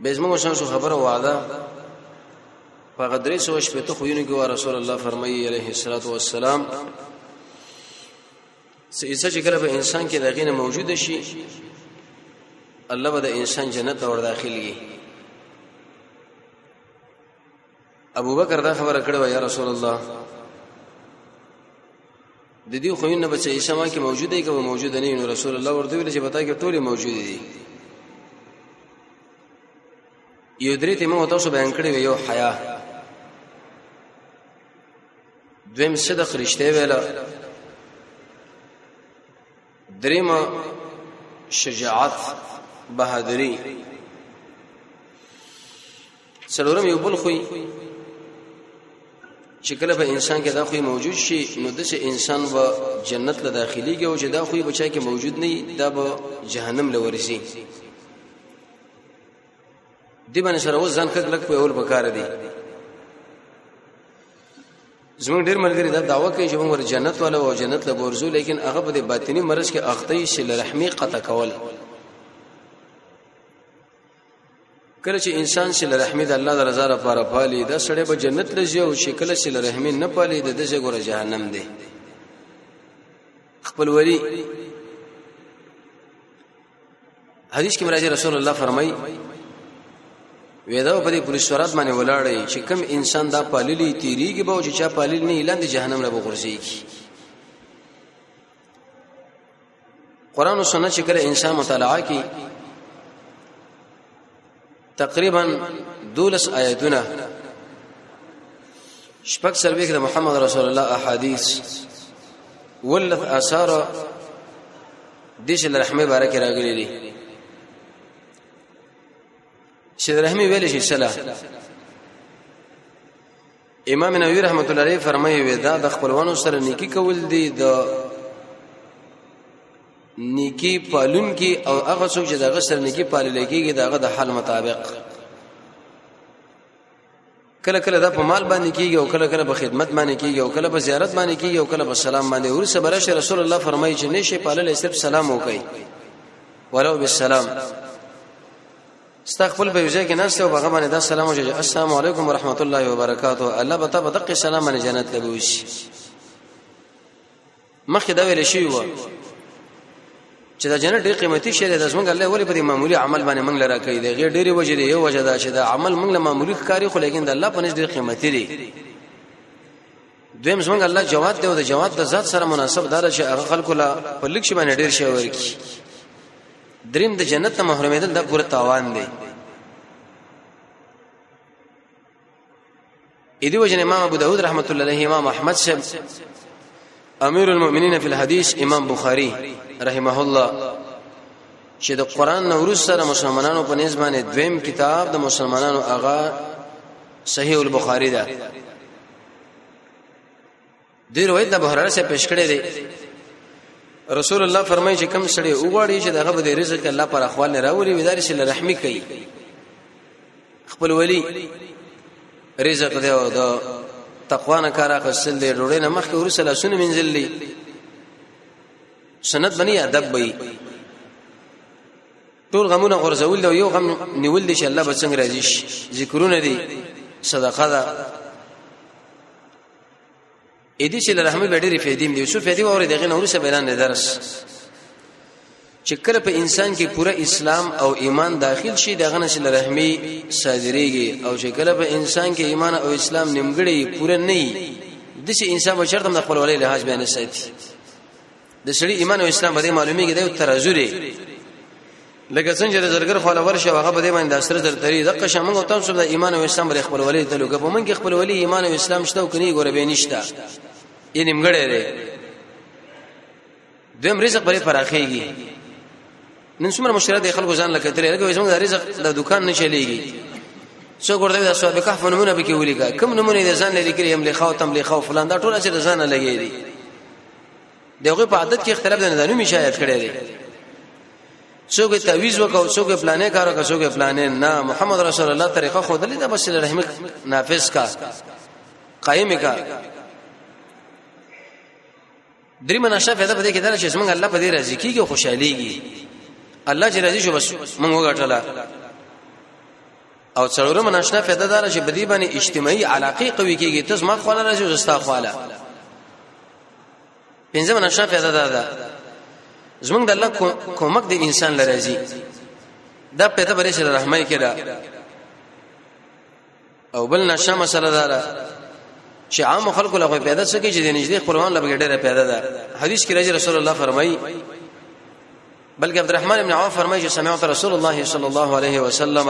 بزمو شان سو خبره وعده په غدرې سو شپې ته خو یې نو رسول الله فرمایي عليه الصلاه والسلام سیسه چې کله په انسان کې دغینه موجود شي الله به د انسان جنت ته ور داخلي ابو بکر دا خبره کړې و یا رسول الله د دې خوینه بچي شمه کې موجوده کې و موجوده نه نو رسول الله ورته ویل چې پتا کې ټول موجود دي یو درې ته مو تاسو بیان کړی یو حیا دویم صدق رښتیا ویل دریم شجاعت بهادری څلورم یو بل خوې چې کله په انسان کې دا خوې موجود شي نو د انسان و جنت له داخليږي او چې دا خوې بچا کې موجود نه دا به جهنم له ورسي دی باندې سره اوس ځان کله لک په اول بکار دی زموږ ډیر ملګری دا داوا کوي چې موږ ور جنت ولا او جنت له ورزو لیکن هغه په باطینی مرز کې اخته شي لرحمی قطع کول کله چې انسان چې لرحمی د الله د رضا لپاره پالي دا سړی به جنت لږي او چې کله چې لرحمی نه پالي د دې ګوره جهنم دی خپل وری حدیث کې مرضی رسول الله فرمایي وېدا په دې پولیس ورات باندې ولاړې چې کم انسان دا پاللی تیریږي به او چې چا پاللی نه اعلان د جهنم له بغورځيږي قران او سنت چې کله انسان مطالعه کوي تقریبا دولس آیتونه شپږ سلويخ د محمد رسول الله احادیث ولت آثار دیش الرحمه بارک راغلي دي چې رحمي ویل شي صلاح امام نووي رحمت الله علیه فرمایي ودا د خپلوانو سره نیکی کول دي د نیکی پالون کی او هغه څوک چې دغه سره نیکی پالل کیږي دغه د حال مطابق کله کله دا په مال باندې کیږي او کله کله په خدمت باندې کیږي او کله په زیارت باندې کیږي او کله په سلام باندې ورسه برشه رسول الله فرمایي چې نشه پالل صرف سلام وکړي ولو بالسلام استغفر به یوځای کې نشته او هغه باندې دا سلام وجه السلام علیکم ورحمت الله وبرکاته الله به تاسو دغه سلام باندې جنت لګوي مخکې دا ویل شوی و چې دا جنت ډېر قیمتي شی دی زمونږ الله ولې په دې معمولی عمل باندې موږ لره کوي دی غیر ډېری وجې دی یو وجه دا چې دا عمل موږ له معمولی ښکاری خو لیکن د الله په نس ډېر قیمتي دی دویم زمونږ الله جواد دی او د جواد د ذات سره مناسب دار چې هغه خلکو لا په لک شي باندې ډیر شي ورکی دریم د جنت نه محرومېدل د پوره تاوان دی اې دی وجه امام ابو داود رحمت الله علیه امام احمد شب امیر المؤمنین فی الحدیث امام بخاری رحمه الله چې د قران نوروز سره مسلمانانو په نسبت باندې دویم کتاب د مسلمانانو هغه صحیح البخاری ده دی روایت د بهرره سے پیش کړی دی رسول الله فرمایي چې کم سړی وګړي چې دغه به د رزق الله پر اخوال نه راوړي وداري چې رحمي کوي خپل ولی رزق دی او د تقوا نه کار اخستل دی ډوړې نه مخکې ورسره لاسونه منځلې سنت بنی ادب وي ټول غمونه غرزول دی یو غم نیول دی چې الله به څنګه راضي شي ذکرونه دي صدقه ده اې دې چې لرحمه به ډېرې فائدې دي یوسف فائدې وره دغه نور څه بیان نه درس چې کله په انسان کې پوره اسلام او ایمان داخل شي دغه نش لرحمي صادريږي او چې کله په انسان کې ایمان او اسلام نیمګړی پوره نه وي د چې انسان بشرته خپل ولې لحاظ بیان ساتي د سړي ایمان او اسلام باندې معلومیږي دا یو ترازو دی لکه څنګه چې زرګر خو لور شي هغه په دې باندې د سره زر تری دغه شمن او تاسو د ایمان او اسلام بر خپل ولې دلو کې په من کې خپل ولې ایمان او اسلام شته او کني ګوره به نشته یې نیمګړې دی دیم رزق پرې پراخېږي نن څومره مشکلات د خلکو ځان لکه ترې لکه زموږ د رزق د دکان نه چلےږي څو ګورته د سواد کهف نمونه به کې ولیکا کوم نمونه د ځان لري کړی هم لخوا تم لخوا فلان دا ټول چې ځان لګي دي دغه په عادت کې اختلاف د نظامي مشایعت کړی دی څوک تعویز وکاو څوک پلانې کارو کا څوک پلانې نه محمد رسول الله طریقه خو دلې دا بس رحم نافذ کا قائم کا درې مناشه پیدا پدې کې دا چې څنګه الله په دې راضي کیږي او خوشاليږي الله چې راضي شو بس موږ وګټلا او څلورم ناشنا فائدہ دار چې بدی باندې اجتماعي علاقه قوي کیږي تاسو ما خواله راځي زستا خواله پنځم ناشنا فائدہ دار ده زمونږ د الله کومک د انسان لراځي دا پیدا بری سره رحمای کړه او بل نشه مسله دار چې عام خلکو له پیدا سکی چې د نږدې قربان لږ ډېره پیدا ده حدیث کې راځي رسول الله فرمایي بلکې عبدالرحمن ابن عوف فرمایي چې سمعت رسول الله صلی الله علیه وسلم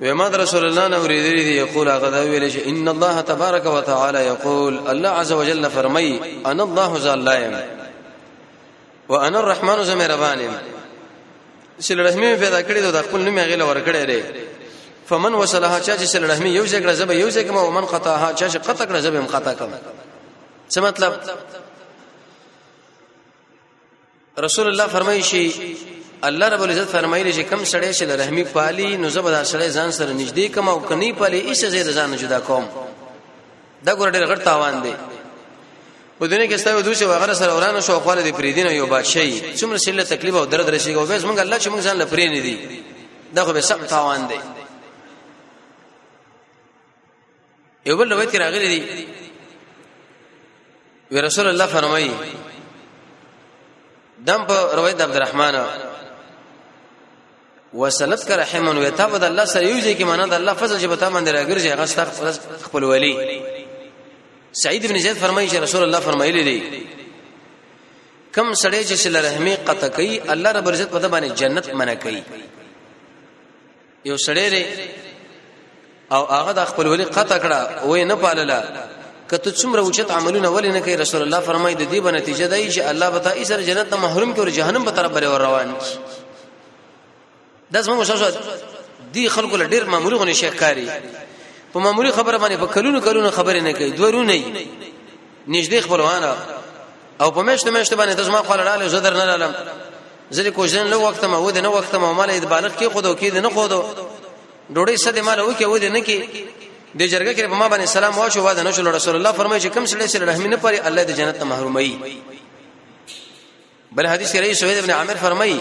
ومد رسول الله نو ریدلی دی یقول غدا ویل چې ان الله تبارک وتعالى یقول الله عز وجل فرمای انا الله ذا اللایم وانا الرحمن ذا مهربان سل رحمی پیدا کړی د خپل نوم غیله ور کړی دی فمن وصلها چا چې سل رحمی یو ځای کړه زب یو ځای کما ومن قطعها چا چې قطع کړه زب هم قطع کما څه مطلب رسول الله فرمایي شي الله رب العزت فرمایلی چې کم سړی چې رحمی پالي نو زبر سړی ځان سره نږدې کما او کني پالي ایس زید ځان جدا کوم دا ګور ډېر غټ تاوان دی په دنیا کې ستاسو دوی وغیرہ سره اورانو شو خپل دي پریدین یو بادشاہي څومره سله تکلیف او درد رسیږي او بس موږ الله چې موږ ځان لپاره نه دي دا خو به سخت تاوان دی یو بل روایت کې راغلی دی وی رسول الله فرمایي دم په روایت عبدالرحمن وصلت کر رحم و تا بد الله سره یو ځکه معنا د الله فضل چې بتا باندې راګرځي هغه ستر خپل ولی سعید بن زید فرمایي چې رسول الله فرمایلی دی کم سړی چې سره رحمي قطع کوي الله رب عزت په باندې جنت منع کوي یو سړی دی او هغه د خپل ولی قطع کړه وې نه پالله کته څومره وچت عملونه ولې نه کوي رسول الله فرمایي د دې په نتیجه دی چې الله به تعالی سره جنت ته محروم کوي او جهنم په طرف بری ور روان کی دا زموږ شاشه دی خلکو له ډیر معمولی غونې شکاري په معمولی خبره باندې په کلونو کلونو خبرې نه کوي دوه رونه نږدې خپلوان او په مشته مشته باندې د زما خپل لاله زدر نه لالم زری کوشن له وخت ما ود نه وخت ما مال د بالغ کې خودو کې نه خودو ډوړې سده مال وکي ود نه کې د جرګه کې په ما باندې سلام واشو واده نشو رسول الله فرمایي چې کم سړی سره رحم نه پري الله د جنت ته محرومي بل حدیث کې رئیس سوید ابن عامر فرمایي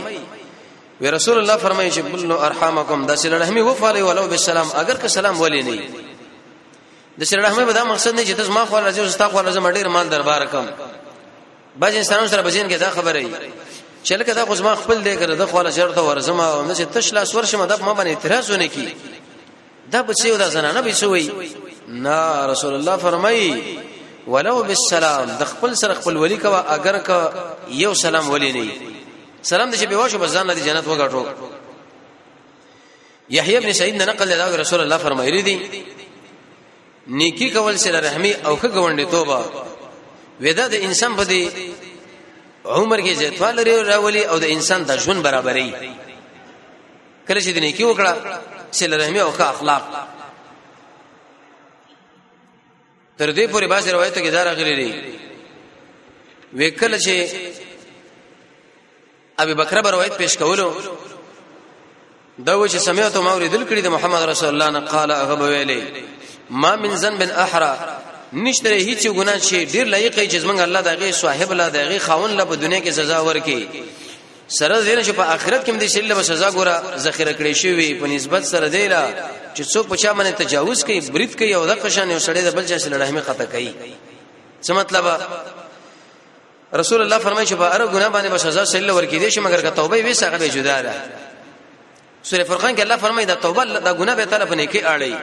وی رسول الله فرمایي چې بل ارحمکم د سره رحمي وفاله ولو بالسلام اگر که سلام ولې نه د سره رحمي به دا مقصد نه چې تاسو ما خو راځي او تاسو خو راځي مډیر مال دربار کوم بعض انسانانو سره بزین کې دا خبره وي چې لکه دا خو ما خپل دی کړ د خو له شرط ورزما او نه چې تش لاس ورشم د ما باندې اعتراض ونه کی دا بچي او دا زنانه بچي وي نه رسول الله فرمایي ولو بالسلام د خپل سره خپل ولی کوا اگر کا یو سلام ولی نه سلام د چې بهوښه بزان لدی جنت وګټو یحیی ابن سعید نه نقل دا رسول الله فرمایلی دي نیکی کول سره رحمی او ښه غونډه توبه ودا د انسان په دې عمر کې زیاتواله راولي او د انسان د ژوند برابرۍ کله چې د نیکی وکړه چې لرهمي او اخلاق تر دې پورې باز روایت کې دار غلي دي وکړه چې ابي بکر بر روایت پیش کولو دا و چې سمعت ما اوریدل کړي د محمد رسول الله نه قال هغه ویلې ما من ذنب احرا نشته هیڅ ګناه شي ډیر لایق چې زمونږ الله دغه صاحب لا دغه خاون لا په دنیا کې سزا ورکړي سره دې چې په آخرت کې هم دې شله به سزا ګوره ذخیره کړې شوی په نسبت سره دی لا چې څوک په چا باندې تجاوز کوي برید کوي او د قشان یو سړی د بل چا سره رحمه قطع کوي څه مطلب رسول الله فرمایي چې په هر ګناه باندې به سزا شله ورکې دي چې مګر که توبه وي سغه به جدا ده سوره فرقان کې الله فرمایي دا توبه دا ګناه به تعالی په نیکی اړي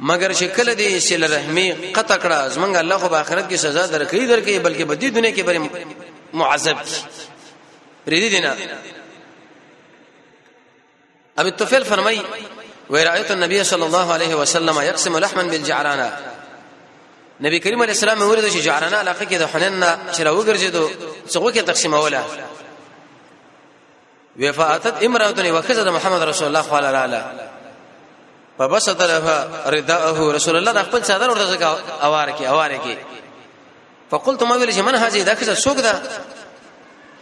مگر چې کله دې سل رحمي قطع کړه زمونږ الله خو په آخرت کې سزا درکې درکې بلکې په دې دنیا کې بری معذب کی پریدي دینا ابي الطفيل فرمای ورايت النبي صلى الله عليه وسلم يقسم لحما بالجعرانه نبی کریم علیه السلام ورته چې جعرانه علاقه کې د حنن نه چې راوګرځیدو څنګه کې تقسیموله وفاتت امراتنی وخزه د محمد رسول الله صلی الله علیه فبس طرف رداءه رسول الله د خپل صدر ورته ځکه اوار کی اوار کی فقلت ما ویل چې من هاذه د خزه سوق ده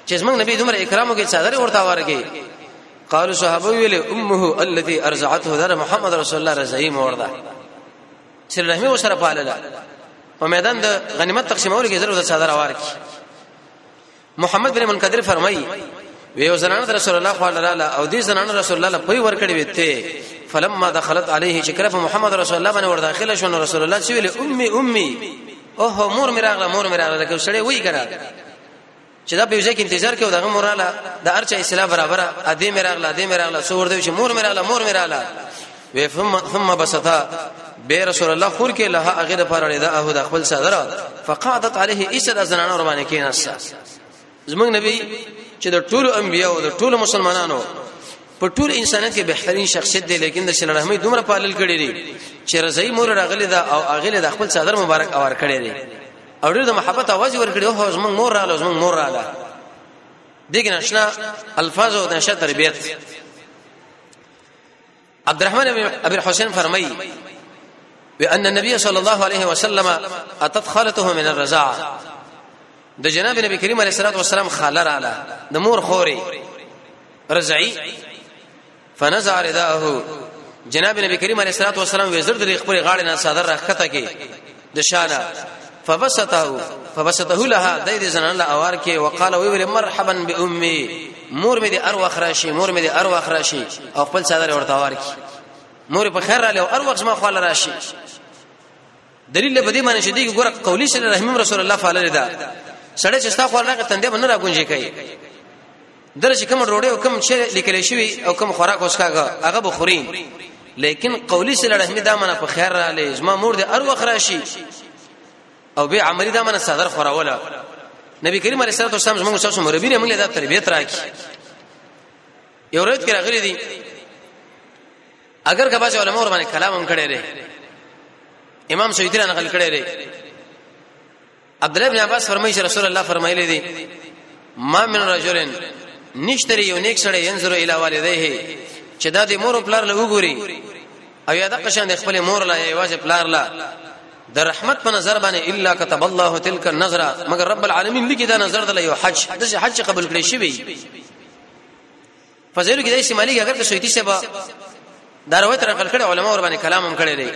چې زمنګ نبی دمر اکرامو کې صدر ورته اوار کی قالوا صحابه ویل امه التي ارزعته در محمد رسول الله رضی مور ده چې رحمه وسره پالله په میدان د غنیمت تقسیمولو کې زره د صدر اوار کی محمد بن منقدر فرمایي ویو زنان رسول الله صلی الله علیه او دې زنان رسول الله له پوی ورکړې وي ته فلما دخلت عليه چې کله محمد رسول الله باندې ور داخله شو نو رسول الله چې ویل امي امي اوه مور میراغله مور میراغله لکه سړی وی کړه چې دا په ځای کې انتظار کوي دغه موراله د ارچا اسلام برابر ا دې میراغله دې میراغله سور دې چې مور میراغله مور میراغله وی ثم ثم بسطا به رسول الله خور کې له هغه د پاره دا هو د خپل صدر فقادت عليه ایسه د زنانو ور باندې کیناسته زموږ نبی چې د ټولو انبیانو د ټولو مسلمانانو په ټول انسانیت کې بهترین شخصیت دی لیکن د شل رحمې دومره پالل کړی دی چې رضای مور راغلی دا او اغله د خپل صدر مبارک اور کړی دی او ډېر د محبت आवाज ور کړی او زموږ مور رااله زموږ مور رااله دغه نشنا الفاظ او نشه تربیت عبدالرحمن ابن حسین فرمایي وان النبي صلى الله عليه وسلم اتت خالته من الرضاعه د جناب نبی کریم علیه الصلاه والسلام خاله رااله د مور خوري رضعي فنزع رداه جناب نبی کریم علیه الصلاه والسلام وزر د خپل غاړې نه صادر راخته کې د شانا فبسته فبسته لها د دې زنان له اوار کې وقاله وی مرحبا بامي مور مې دې ارواخ راشي مور مې دې ارواخ راشي او خپل صدر ورته اوار کې مور په خیر رااله او ارواخ زما خواله راشي دلیل به دې معنی شې دې ګور قولی صلی الله رسول الله فعل رضا سړی چې ستا خواله راغی تندې باندې راګونځي کوي دله چې کوم ډوډۍ او کوم چې لیکل شوی او کوم خوراک وسکاګه هغه بخوري لیکن قولی سره رحمی دا منه په خیر را لې زما مور دې ار وخت راشي او به عملی دا منه صدر خوراوله نبی کریم علیه الصلاه والسلام زموږ سره مربی نه موږ له تربیت راکی یو ورځ کې راغلي دي اگر کبا چې علماء ور باندې کلام هم کړي لري امام سیدی نه نقل کړي لري عبد الله بن عباس فرمایي چې رسول الله فرمایلی دی ما من رجلن نشتري یو نیک سره ينظر الی والديه چې دا د مور او پلار له وګوري او یا د قشان د خپل مور لا یواز پلار لا د رحمت په نظر باندې الا كتب الله تلك النظره مگر رب العالمین لګي دا نظر د یو حج د حج قبول کړی شي فضایل کې د استعمالي اگر که شیخ صاحب دا روایت نقل کړي علما ور باندې کلام هم کړي دي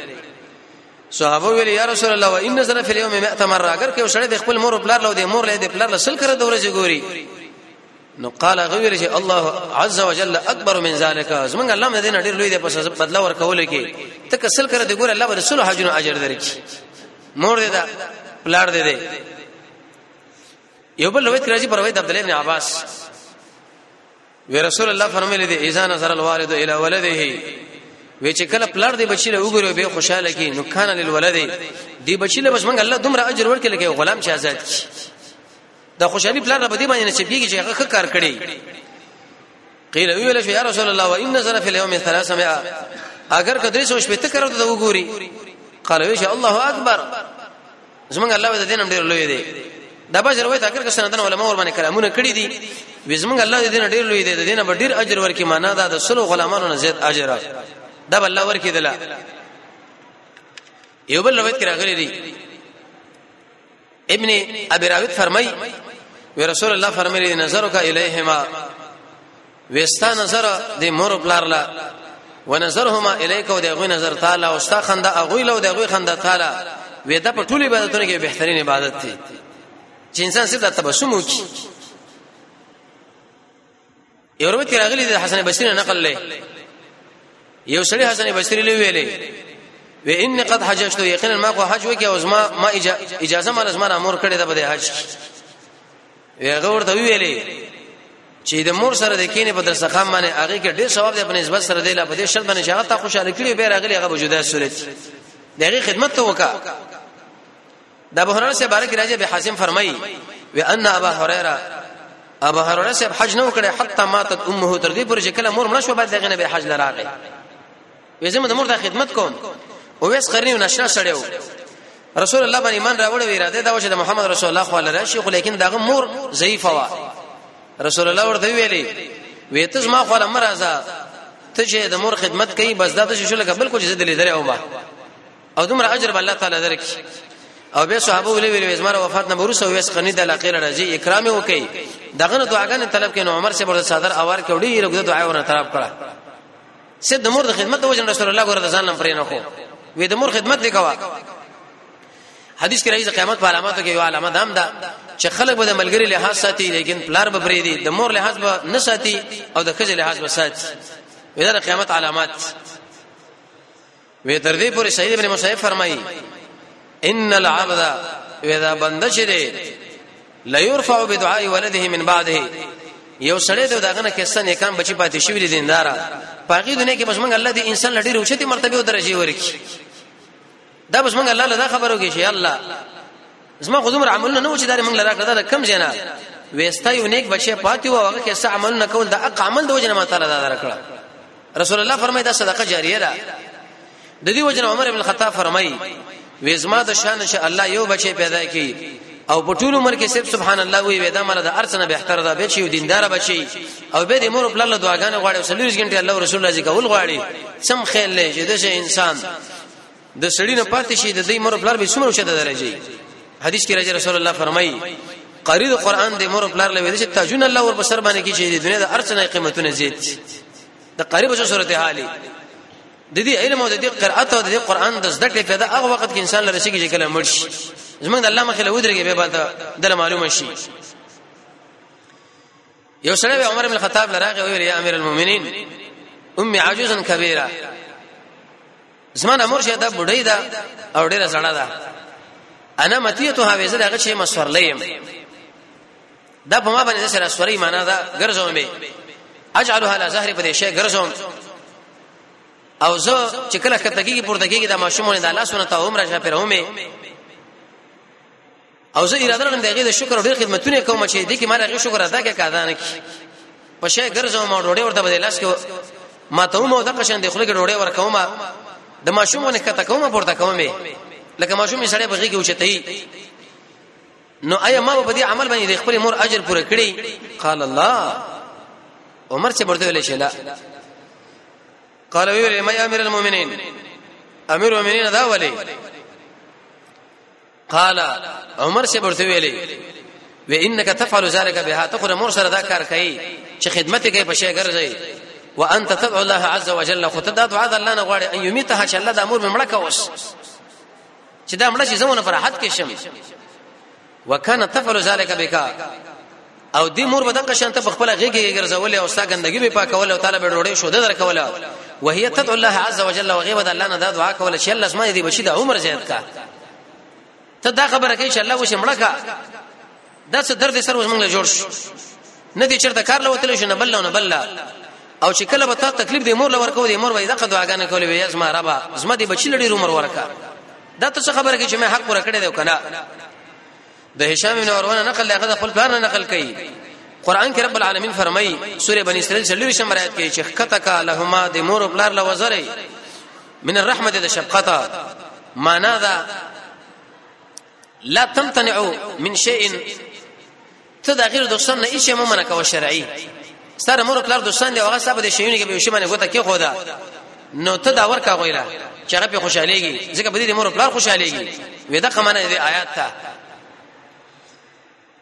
صحابه ویل یا رسول الله وان زنا فی اليوم 100 مره اگر که شړې د خپل مور پلار لو د مور له د پلار لسل کړه د ورځې ګوري نو قال غویر چې الله عز وجل اکبر من ذلک زمونږ الله مې دین ډیر لوی دی په سبب بدل ور کول کې ته کسل کړه د ګور الله به رسول حجونو اجر درکې مور دې دا پلار دې دې یو بل روایت راځي پر روایت عبد الله بن عباس وی رسول الله فرمایلی دی اذا نظر الوالد الى ولده وی چې کله پلار دی بچی له وګوري به خوشاله کی نو کان للولد دی بچی له بس مونږ الله دومره اجر ورکړي لکه غلام چې آزاد کی دا خوشحالي پلار رب دې باندې چې بیږي چې هغه کار کړي قیل وی ویل یا رسول الله وان نظر فی اليوم 300 اگر کدرې سو شپته کړو ته وګوري قال وی الله اکبر زمونږ الله د دین ډیر لوی دی دا باز روایت اگر که سندن علماء ور باندې کلامونه کړی دي وزمنګ الله دې نه ډیر لوی دی د دینه به ډیر اجر ورکې معنا دا د سلو غلامانو نه زیات اجر دا بل الله ورکې دلا یو بل روایت کې راغلی دی ابن ابي راوت فرمای و رسول الله فرمایلی نظرک الیهما وستا نظر د مور بلار لا ونظرهما الیک او دغه نظر تعالی او ستا خنده اغوی له دغه خنده تعالی وې د په ټولو عبادتونو کې بهترین عبادت دی چې انسان سره د تبسم وکړي یو روایت راغلی د حسن بصری نه نقل لې یو سړی حسن بصری لې ویلې و ان قد حججت یقینا ما کو حج وکي او زما ما اجازه ما زما امر کړی دا به حج هغه ورته ویلې چې د مور سره د کینې په درس خام باندې هغه کې ډېر ثواب دی په نسبت سره دی لا په دې شرط باندې چې هغه تا خوشاله کړي به راغلی هغه وجوده صورت دی هغه خدمت ته وکا د ابو هرره سره بارک راځي به حاسم فرمایي و ان ابا هريره ابو هريره سره حج نه وکړي حتی ماتت امه تر دې پورې چې کله مور مړ شو بعد دغه نه به حج لراغی وې زموږ د مور د خدمت کوم او وېس قرنی نشه سړیو رسول الله باندې ایمان راوړ وی را ده دا چې د محمد رسول الله خو لره شي خو لیکن دغه مور ضعیفه وا رسول الله ورته ویلي وې ته ما خو لم راځه ته چې د مور خدمت کوي بس دا ته شو لکه بالکل چې دلې درې او ما او دومره اجر الله تعالی درک او به صحابه ولې ویلې زما وفات نه ورسه وېس قرنی د علاقې راځي اکرام وکي دغه دعاګانې طلب کین عمر سے پر صدر اوار کې وړي رګو دعا ورنه طرف کړه سه د مور د خدمت د وجه رسول الله ګره د ځان لم پرې نه خو وې د مور خدمت وکوا حدیث کې راځي قیامت په علاماتو کې یو علامه دام ده چې خلک به د ملګری لحاظ ساتي لیکن پلار به پرې دي د مور لحاظ به نه ساتي او د خځې لحاظ به ساتي ودا د قیامت علامات وی تر دې پورې سید ابن مصیب فرمایي ان العبد اذا بند شه دې لا يرفع بدعاء ولده من بعده یو سړی ته داغه نه کیسه نه کام بچی پاتې شوی دیندار پاګې دنیا کې بس موږ الله دې انسان لړې روشتي مرتبه او درجه ورکی دا بس موږ الله له خبرو کې شي الله زما خو دومره عملونه نه و چې دا موږ لرا کړه دا کم جنا وېستا یو نیک بچی پاتې و هغه کې څه عمل نه کول دا اق عمل د وجنه ما تعالی دا درکړه رسول الله فرمایي دا صدقه جاریه ده د دې وجنه عمر ابن الخطاب فرمایي وېزما د شان شه الله یو بچی پیدا کړي او په ټول عمر کې صرف سبحان الله وی ودا مله د ارسنه به احتر دا بچي دیندار بچي او به د مور په لاله دعاګانې غواړي او سلوز غنټه الله رسول الله ذکر ول غواړي سم خیال لې چې د انسان د سړی نه پاتې شي د دې مور پلار به څومره شته درجه حدیث کې راځي رسول الله فرمایي قاری د قران د مور پلار لوي چې تاجون الله ور بسر باندې کې چې د دنیا د ارڅ نه قیمتونه زیات د قاری په صورت حالي د دې علم او د دې قرأت او د دې قران د زده کړې پیدا هغه وخت کې انسان لره شي چې کله مړ شي زمونږ د الله مخې له ودرېږي به باندې د معلومه شي یو سره عمر بن الخطاب لراغه ویل یا امیر المؤمنین امي عجوز کبیره زمانه مرشه دا بډای دا او ډیره زړه ده انا متیته هغه زه دغه شی مسورلیم دا په ما باندې سره سوري معنا دا ګرځوم به اجعلها على ظهر په دې شی ګرځوم او زه چې کله کتګي پورته کېږي دا ماشومونه د الله سنت او عمر شپه پر همه او زه اراده لرم دغه د شکر ډېر خدمتونه کوم چې دې کې ما راغی شکر ادا کې کاذان کی په شی ګرځم او ډوډۍ ورته بدل لاس کې ما ته مو د قشن د خلک ډوډۍ ورکوم د ماشومونه کته کوم پورته کوم لکه ماشومې سړی بغي کې وچتای نو ایا ما په دې عمل باندې د خپل مور اجر پوره کړی قال الله عمر چې ورته ویل شي لا قال ویل ما امیر المؤمنین امیر المؤمنین دا ولی قال عمر سے برته ویلې و انك تفعل ذلك بها تخره مور سره دا کار کوي چې خدمت کوي په شی ګرځي وانت تدعو الله عز وجل خو ته دا دعا د الله نه غواړي ان يميتها چې الله د امور ممړه کوس چې دا مړه شي زمونه فرحت کې شم وکانه تفعل ذلك بك او دې مور بدن که شانته په خپل غېږه ګرځولې او ستا ګندګي به پاکول او تعالی به ډوړې شو در کوله وهي تدعو الله عز وجل وغيب د الله نه دا دعا کوله چې الله اسمه دې بچي د عمر زیات کا ته دا خبره کوي چې الله وشه مړه کا دا څه درد سر وژمنګ له جوړ شو نه دې چرته کار لوتل شو نه بل نه بل او چې کله به تا تکلیف دې مور لور کو دې مور وای دا قدواګانې کولې وې زما ربا زما دې بچی لړې عمر ورکا دا ته څه خبره کې چې مې حق ورکړې دی کنه د هشام بن عروه نقل هغه د خپل پلار نه نقل کړي قران کې رب العالمین فرمایي سوره بنی اسرائیل شلوي شمرایت کې چې خطکا لهما د مور او پلار له وزره من الرحمه د شفقتا معنا دا لا تمتنعوا من شيء ته د غیر دښمن نه هیڅ ممنه کوي شرعي سره مور پلار دوستان دی هغه صاحب د شیونه کې به شي باندې غوته کې خو دا نو ته دا ورکا غویلا چې هغه په خوشاليږي ځکه بده دي مور پلار خوشاليږي وې دا کمانه دې آیات ته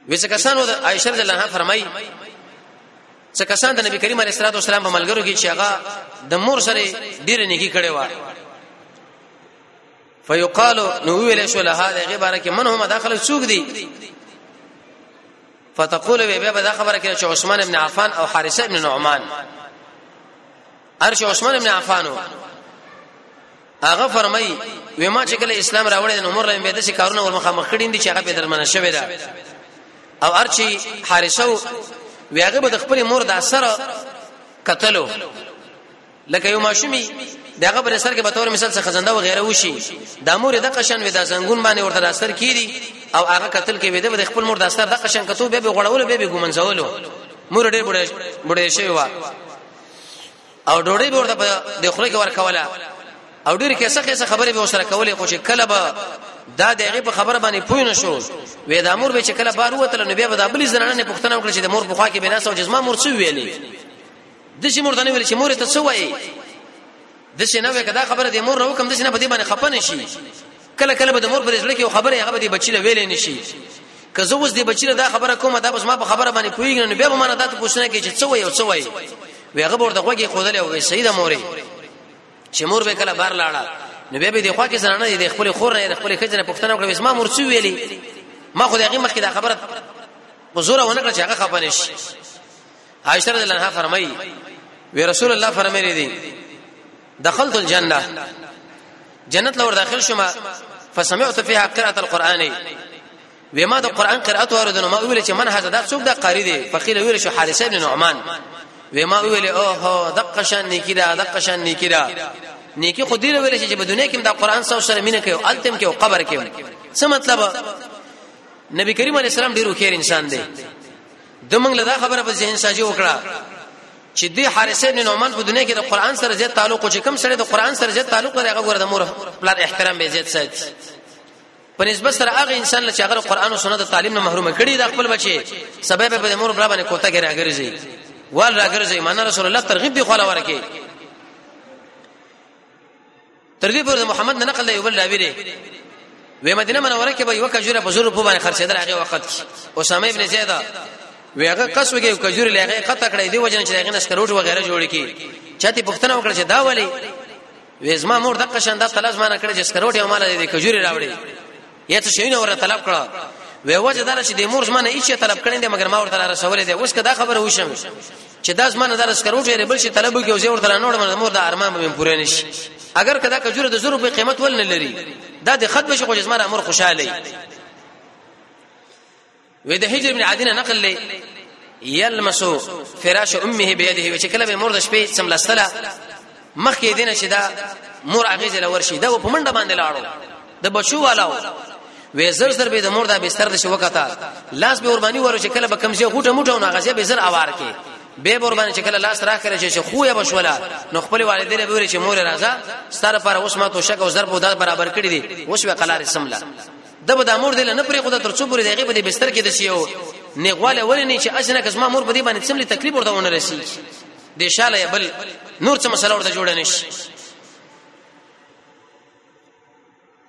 وې څه کسانو د عائشه رضی الله عنها فرمایي څه کسان د نبی کریم علیه الصلاه والسلام په ملګرو کې چې هغه د مور سره ډیر نیکی کړي و فیقال نو ویل شو له هغه غبره کې من هم داخله سوق دي فتقول به بیا به دا خبره کوي چې عثمان ابن عفان او حارثه ابن نعمان ارش عثمان ابن عفان هغه فرمای وې ما چې کله اسلام راوړې د عمر لمبه د شي کارونه ور مخامخ کړي دي چې هغه په درمنه شوی دا او ارچی حارثه ویغه به د خپل مور د اثر قتلو لکه یو ماشومی د هغه پر سر کې به تور مثال څخه خزنده و غیره وشي د مور د قشن ودا زنګون باندې ورته راستر کیدی او هغه قتل کې ودا د خپل مور د استر د قشن کتو به غړول به ګومن زولو مور ډېر بډې بډې شوی و او ډوړې ورته د خوري کې ورکوله او ډېر کې څه څه خبرې به وسره کولې خو چې کله به دا د هغه په خبره باندې پوه نه شو وې د امور به چې کله بار وته نو بیا به د بل زنانه پښتنه وکړي چې د مور په خوا کې بناسو جسمه مور څه ویلې د شي مور ته نه ویل چې مور ته څه وایي د شي نه وې کدا خبره د مور راوکم د شي نه په دې باندې خپه نشي کله کله به د مور پر ځړ کې خبره هغه د بچی له ویلې نشي که زه اوس د بچی له دا خبره کوم دا بس ما په خبره باندې پویګنه بیا به ما نه دا ته پوښتنه کوي چې څه وایي او څه وایي وی هغه ورته خوږی خودلې او سیده مورې چې مور به کله بار لاړه نو بیا به د خوا کې سره نه د خپل خور نه د خپل خځنه پښتنه وکړه اسما مور څه ویلي ما خو د هغه مخکې دا خبره په زور ونه کړ چې هغه خپه نشي عائشه رضی الله عنها فرمایي وی رسول الله فرمایلی دی دخلت الجنه جنت لور داخل شوم فسمعت فيها قراءه القران وما د قران قرات اوردنه ما ویل چې من هذا دا څوک دا قاری دی فقيل ویل شو حارث ابن نعمان وما ویل او هو دقه شان نیکی دا دقه شان نیکی دا نیکی خو دې ویل چې په دنیا کې دا قران سره سره مینه کوي التم کې او قبر کې څه مطلب نبی کریم علیه السلام ډیرو خیر انسان دی د موږ له دا خبره په ذهن سازي وکړه چې د حارث ابن نعمان په دنیا کې د قران سره زیات تعلق او چې کم سره د قران سره زیات تعلق لري هغه ګره د مور پلار احترام به زیات ساتي په نسبت سره هغه انسان چې هغه قران او سنت تعلیم نه محروم کړي د خپل بچي سبب به د مور پلار باندې کوته ګره ګرځي وال راګرځي مان رسول الله ترغیب دی خو لور کې تر دې پورې محمد نه نقل دی یو بل راوی دی وې مدینه منوره کې به یو کجوره په زور په باندې خرڅېدل هغه وخت کې اسامه ابن زید وی هغه قصو کې کجور لغه قطع کړې دی وجنه چې هغه نسکروټ وغیرہ جوړ کی چاته پښتنه وکړه چې دا ولی وې زما مور دغه شان دا تلاش ما نه کړې چې سکروټ یې مال دې کجوري راوړې یا څه شي نه ور طلب کړه وې وجه دار چې د مور زمانه هیڅ طلب کړي نه مګر ما ورته را رسولې ده اوس کدا خبره وشم چې دا زمانه دار سکرو ډېر بل شي طلب کوي او ورته نور من مور د ارمان به پوره نشي اگر کدا کجوره د زرو په قیمت ول نه لري دا د خط بشي خو زمانه امر خوشاله وې د هجر ابن عدي نه نقل لې یلمسو فراش امه بيده چې کله به مور د شپې سملستله مخکې دینه چې دا مور هغه ځل ورشي دا په منډه باندې لاړو د بچو والاو وې زر زر به د مور دا بستر د شو کته لاس به قرباني ورو چې کله به کمزې غوټه موټه نه غزه به زر اوار کې به قرباني چې کله لاس راخره چې خو یې بشولا نو خپل والدین به ورې چې مور راځه ستاره پر اوس ما تو شک او زر په داس برابر کړی دي اوس به قلار سملا د به د مور دل نه پرې خو د تر څو پورې دغه په بستر کې د سیو نیغواله ولې نه چې اسنه کس ما مور په دې باندې څملې تکلیف ورته ونه رسی د شاله بل نور څه مسله ورته جوړه نشي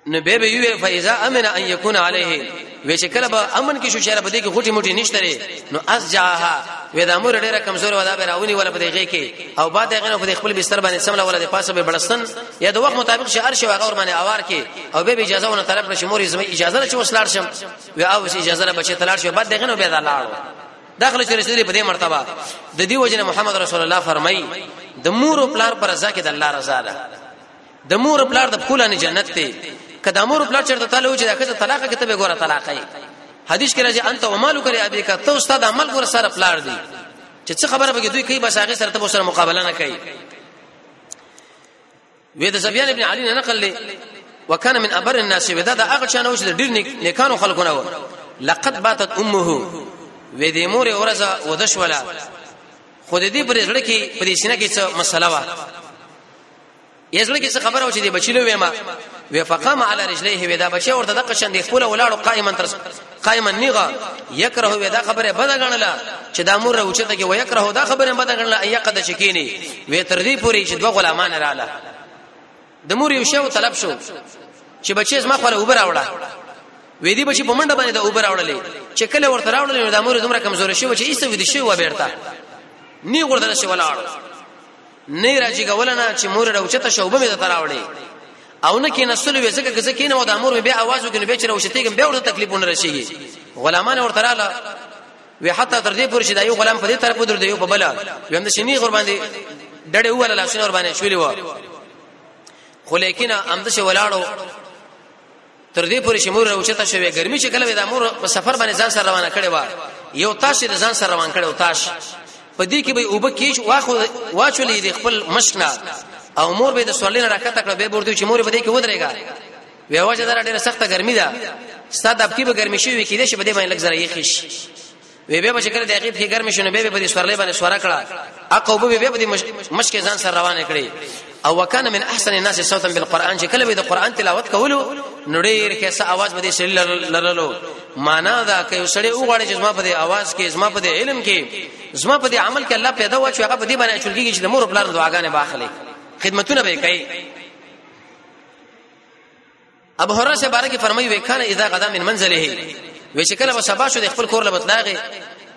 نو به به یو فایزا امن ان یکون علیه وې چې کله به امن کې شو شهر بده کې غټي موټي نشته لري نو از جاها وې د امر ډیره کمزور ودا به راونی ولا بده غي کې او بعد هغه په خپل بستر باندې سملا ولا د پاسه به بلستان یا د وخت مطابق شهر شو هغه ور باندې اوار کې او به اجازه ونه طلب کړ چې مور زما اجازه نه چې وسلاړ شم و او اجازه نه بچی تلاړ شو بعد دغه نو به دا لاړ داخله چې رسول په دې مرتبه د دې وجنه محمد رسول الله فرمایي د مور او پلار پر رضا کې د الله رضا ده د مور او پلار د پولانه جنت ته کدا مور او پلار چرته تعالی و چې دا کته طلاق کې ته به ګوره طلاق یې حدیث کې راځي انت او مالو کرے ابي کا ته استاد عمل ګوره سره پلار دی چې څه خبره به دوی کوي بس هغه سره ته سره مقابله نه کوي وې د سفیان ابن علی نه نقل لې وکانه من ابر الناس ودا دا هغه چانه چې ډیر نیکانو خلکونه و لقد باتت امه وې د مور اورزه ودشولا خود دې پر زړه کې پر سینه کې څه مسله و یزړه کې څه خبره و چې د بچیلو وېما وې فقام علی رجلیه ودا بچي ورته د قشن د خپل ولاړو قائما تر قائم النغه یکره وی دا خبره بد غنله چې دا مور اوچته کې ویکره دا خبره بد غنله ایا قد شکینی وی تر دې پوری چې دوه غلامان رااله د مور یو شی طلب شو چې بچی زما خپل اوبر راوړه وې دي بچی په منډه باندې د اوبر راوړلې چې کله ورته راوړلې د مور دومره کمزور شو چې ایسه ودی شو بیرته نی ورته شو ولاړ نه راځي کولنه چې مور راوچته شوبه مې ته راوړي او نه کې نسل وې ځکه چې کینه و د امر به आवाज وکړي به چې راوچتېږم به ورته تکلیفونه راشيږي غلامان ورته رااله وی حتی تر دې پورې چې دا یو غلام په دې طرف ودر دی یو په بل ویم د شنی غور باندې ډډه وواله لاسونه ور باندې شولې و خو لیکن امده چې ولاړو تر دې پورې چې مور راوچته شوې ګرمي چې کله د مور په سفر باندې ځان سره روانه کړي و یو تاش د ځان سره روان کړي او تاش په دې کې به اوبه کیش واخو واچولې د خپل مشنا او مور به د سولین راکته کړه به بردو چې مور به دې کې ودرېګا وی واجه دره ډیره سخته ګرمي ده ستاد اپکی به ګرمي شي وکیده شي بده باندې لګ زره یې خش وی به چې کله د هغه فکر مې شنو به په دې سورلې باندې سوره کړه اقو به به په دې مشکې ځان سره روانه کړې او وکانه من احسن الناس صوتا بالقران چې کله به د قران تلاوت کولو نو ډېر کې څه आवाज به دې سړي لرلو معنا دا کوي سړي وګړي چې زما په دې आवाज کې زما په دې علم کې زما په دې عمل کې الله پیدا و چې هغه په دې باندې چلګي چې د مور خپل دعاګانې باخلي خدمتونه به کوي ابو هرره سے بارے کې فرمایي وکانه اذا غدا من منزله وی چې کله سبا شو د خپل کور لبتلاغه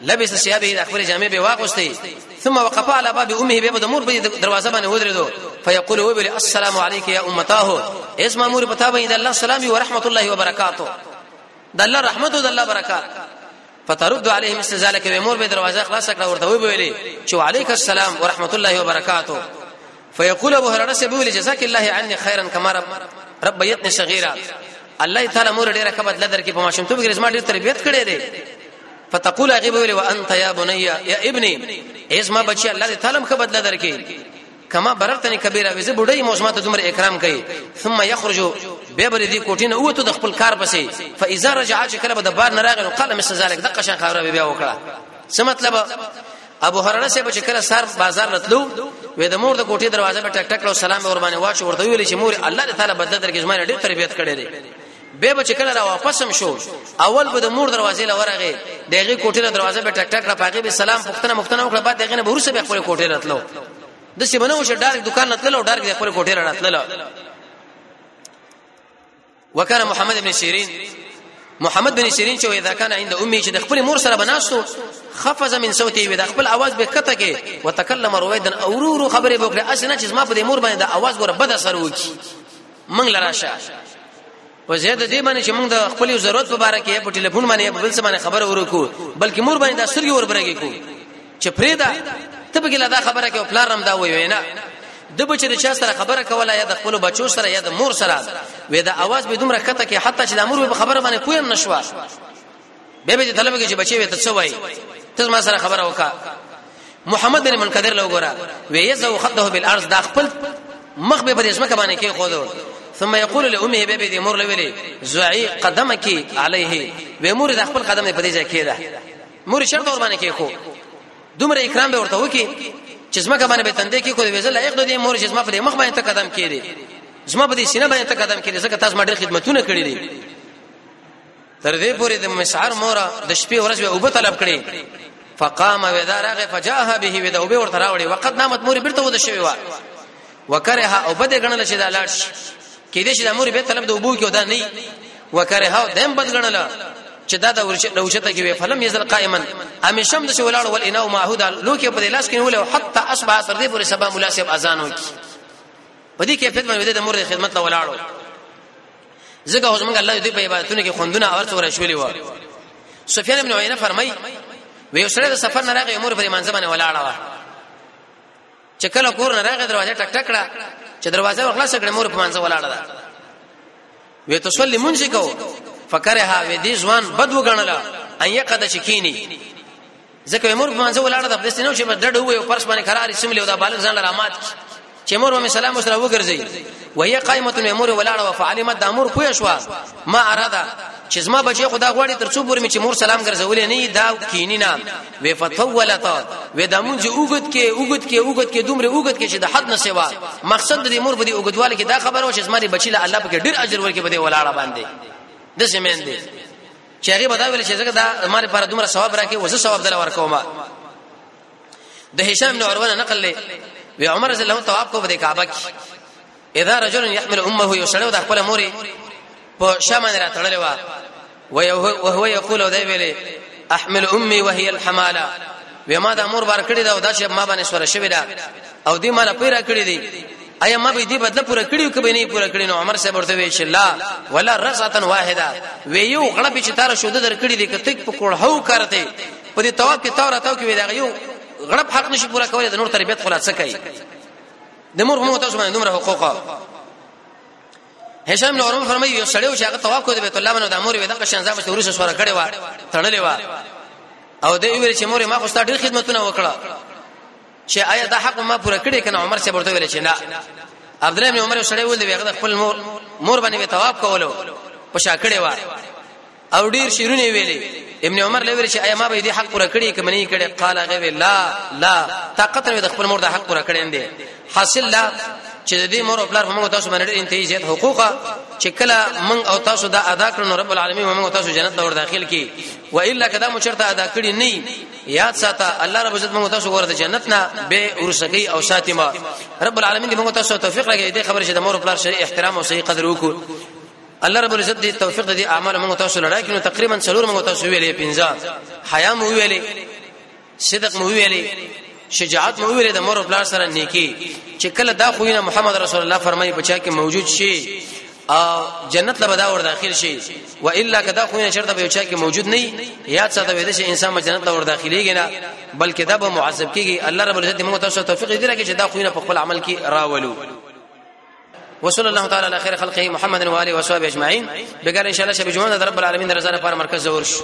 لبس ثيابه د خپل جامې به واغوستي ثم وقف على باب امه به د مور به دروازه باندې ودرېدو فيقول هو بل السلام عليك يا امته اسمع مور پتا به د الله سلام او رحمت الله وبرکاته د الله رحمت او د الله برکات فترد عليه مثل ذلك به مور به دروازه خلاص کړه ورته وی ویلي چې عليك السلام ورحمت الله وبرکاته فيقول ابو هريره سے بولی جزاك الله عني خيرا كما رب ربيتني صغيرا الله تعالی مور ډیره کبد لدر کې په ماشوم ته بګریز ما ډیر تربيت کړې دي فتقول هغه ویل وانت یا بني یا ابني ایز ما بچي الله تعالی مخ بدل درکې کما بررتنی کبیره وزه بډای موسمه ته دومره اکرام کوي ثم یخرج به بر دې کوټین او ته د خپل کار پسې فاذا رجعت کله به د بار نه راغلو قال مثل ذلك دغه شان خبره بیا وکړه څه مطلب ابو هرره صاحب چې کله سر بازار راتلو وې د مور د کوټې دروازه په ټک ټک لو سلام ور باندې واچ ورته ویل چې مور الله تعالی بدل درکې زما ډېر تربيت کړې دي به به چې کله را واپس هم شو اول به د مور دروازې لورغه دغه کوټې دروازه په ټک ټک را پاګې به سلام پښتنه مختنه وکړه بعد دغه نه ورسه به خپل کوټې راتلو د سیمنو شه ډار دکان راتلو ډار د خپل کوټې راتلو وکانه محمد ابن سیرین محمد بن سیرین چې اذا کان عند امي چې د خپل مور سره بناستو خفز من صوتي وي د خپل आवाज به کته کې وتکلم رويدا اورورو خبره وکړه اسنه چې ما په دې مور باندې د आवाज ګره بد اثر وکي منګ لراشه په زیاده دې باندې چې موږ د خپل ضرورت په اړه کې په ټلیفون باندې په بل څه باندې خبره ورکو بلکې مور باندې د سرګي وربرګې کو چې پریدا ته به ګله دا خبره کې او پلار رم دا وی وینا د بچ د چا سره خبره کوله یا د خپل بچو سره یا د مور سره وې دا आवाज به دومره کته کې حتی چې د امر په خبره باندې پویم نشوه به به طلب کې چې بچي وې ته څه وای ته ما سره خبره وکا محمد بن منقدر لو ګورا وې یزو خده بالارض دا خپل مخ به پر اسمه باندې کې خو ثم يقول لامه بيبي دي مور لويلي زعي قدمك عليه ومور د خپل قدم په دې ځای کې ده مور شرط ور باندې کې خو دومره اکرام به ورته وکي چې زما کمانه به تندې کې خو دې وزل لایق دې مور چې زما په مخ باندې قدم کړي زما په دې سینه باندې قدم کړي ځکه تاسو ما ډېر خدمتونه کړې دي تر دې پورې د مسعر مور د شپې ورځ به وب طلب کړي فقام وذارغه فجاءها به ودا وب ورته راوړي وقد نامت مور برته ود شوی و وکره او بد غنل شي دا لاړ شي کې دې شي د مور به طلب د وبو کې ودا نه وکره او دیم بد غنل چې دا د ورشته کې وي فلم یزل قائما همیشم د شولاړ ول انه معهود لوکي په لاس کې ول او حتا اصبح تر دې پورې سبا مناسب اذان وکي په دې کیفیت باندې د مور د خدمت ته ولاړو ځکه اوس موږ الله دې په عبادتونو کې خوندونه اور څور شولې و سفیان ابن عینه فرمای وی سره د سفر نه راغی عمر پر منځ باندې ولاړه و چې کله کور نه راغی دروازه ټک ټک کړه چې دروازه ورخلاص کړه مور په مانځه ولاړه ده وې ته صلی مونږ کو فکرها وې دې ځوان بد وګڼله ان یقد شکینی ځکه مور په مانځه ولاړه ده پرسته نو چې بس ډډ وې او پرس باندې قرار سم لیو دا بالغ ځان لرا مات چې مور مې سلام سره وګرځي وهي قائمه مور ولاړه وفعلمت د امر پوه شو ما اراده چې زما بچي خدا غواړي تر څو پورې چې مور سلام ګرځولې نه دا کینی نه وی فتولت و د مونږ اوګد کې اوګد کې اوګد کې دومره اوګد کې چې د حد نه سوا مقصد د مور بده اوګدواله کې دا خبره و چې زما بچي له الله پکې ډیر اجر ورکړي بده ولاړه باندې د سیمین دی چې هغه بدا ویل چې زګه دا زما لپاره دومره ثواب راکې وسه ثواب دل ورکوم د هشام بن عروه نقل له عمر رضی الله تعالی کو په کعبه کې اذا رجل يحمل امه یو سړی د خپل مور په شمن را تړلې و او هو یقول دی ویلې احمل امي وهي الحماله وما د امور بار کړی دا او دا چې ما باندې سره شوی دا او دې مال پیرا کړی دی ایا ما به دې بدله پوره کړیو کبه نه پوره کړی نو عمر صاحب ورته وی چې لا ولا رزعه واحده وی یو غړ به چې تار شوده در کړی دی کته په کوړ هو کرته په دې تواب کې تور تاو کې وی دا یو غړ حق نشي پوره کولای د نور تربیت خلاص کوي د مور هم تاسو باندې دومره حقوق هشام بن عروه فرمایي یو سړیو چې هغه طواف کوي د بیت الله باندې د امور وي دغه شان ځم چې ورسره سره کړي و تړلې و او د ویل چې مور ما خو ستاسو ډېر خدمتونه وکړه چې آیا دا حق ما پوره کړی کنه عمر صاحب ورته ویل چې نه عبد الله بن عمر سړی ول دی هغه خپل مور مور باندې طواف کولو پښا کړي و او ډیر شیرونه ویلې ابن عمر لوي چې ایا ما به دې حق پوره کړی کې منی کړي قال غوي لا لا طاقت نه د خپل مور د حق پوره کړی دی حاصل لا چې د دې مور او پلار موږ تاسو باندې انتهایی زیات حقوق چې کله موږ او تاسو دا ادا کړو رب العالمین موږ تاسو جنت ته ور داخل کی و الا کدا مو چرته ادا کړی نه یاد ساته الله رب عزت موږ تاسو ورته جنت نه به ورسګي او ساتما رب العالمین موږ تاسو توفیق راکړي دې خبره چې د مور او پلار شری احترام او صحیح قدر وکړو الله رب العزت دې توفیق دې اعمال موږ تاسو لړا کینو تقریبا څلور موږ تاسو ویلې پنځه حیا مو ویلې صدق مو ویلې شجاعت مو ویلې د مور او پلار سره نیکی چې کله دا خوینه محمد رسول الله فرمایي بچا کې موجود شي او جنت له بدا ور داخل شي و الا کدا خو نه شرط به چا کې موجود نه یاد ساته ویل شي انسان جنت له ور داخليږي نه بلکې دا به معذب کیږي الله رب العزت موږ ته توفیق دې راکړي چې دا خو نه په خپل عمل کې راولو وصلى الله تعالى على خير خلقه محمد واله وصحبه اجمعين بقال ان شاء الله شبه جمعه رب العالمين رضا لپاره مرکز زور شو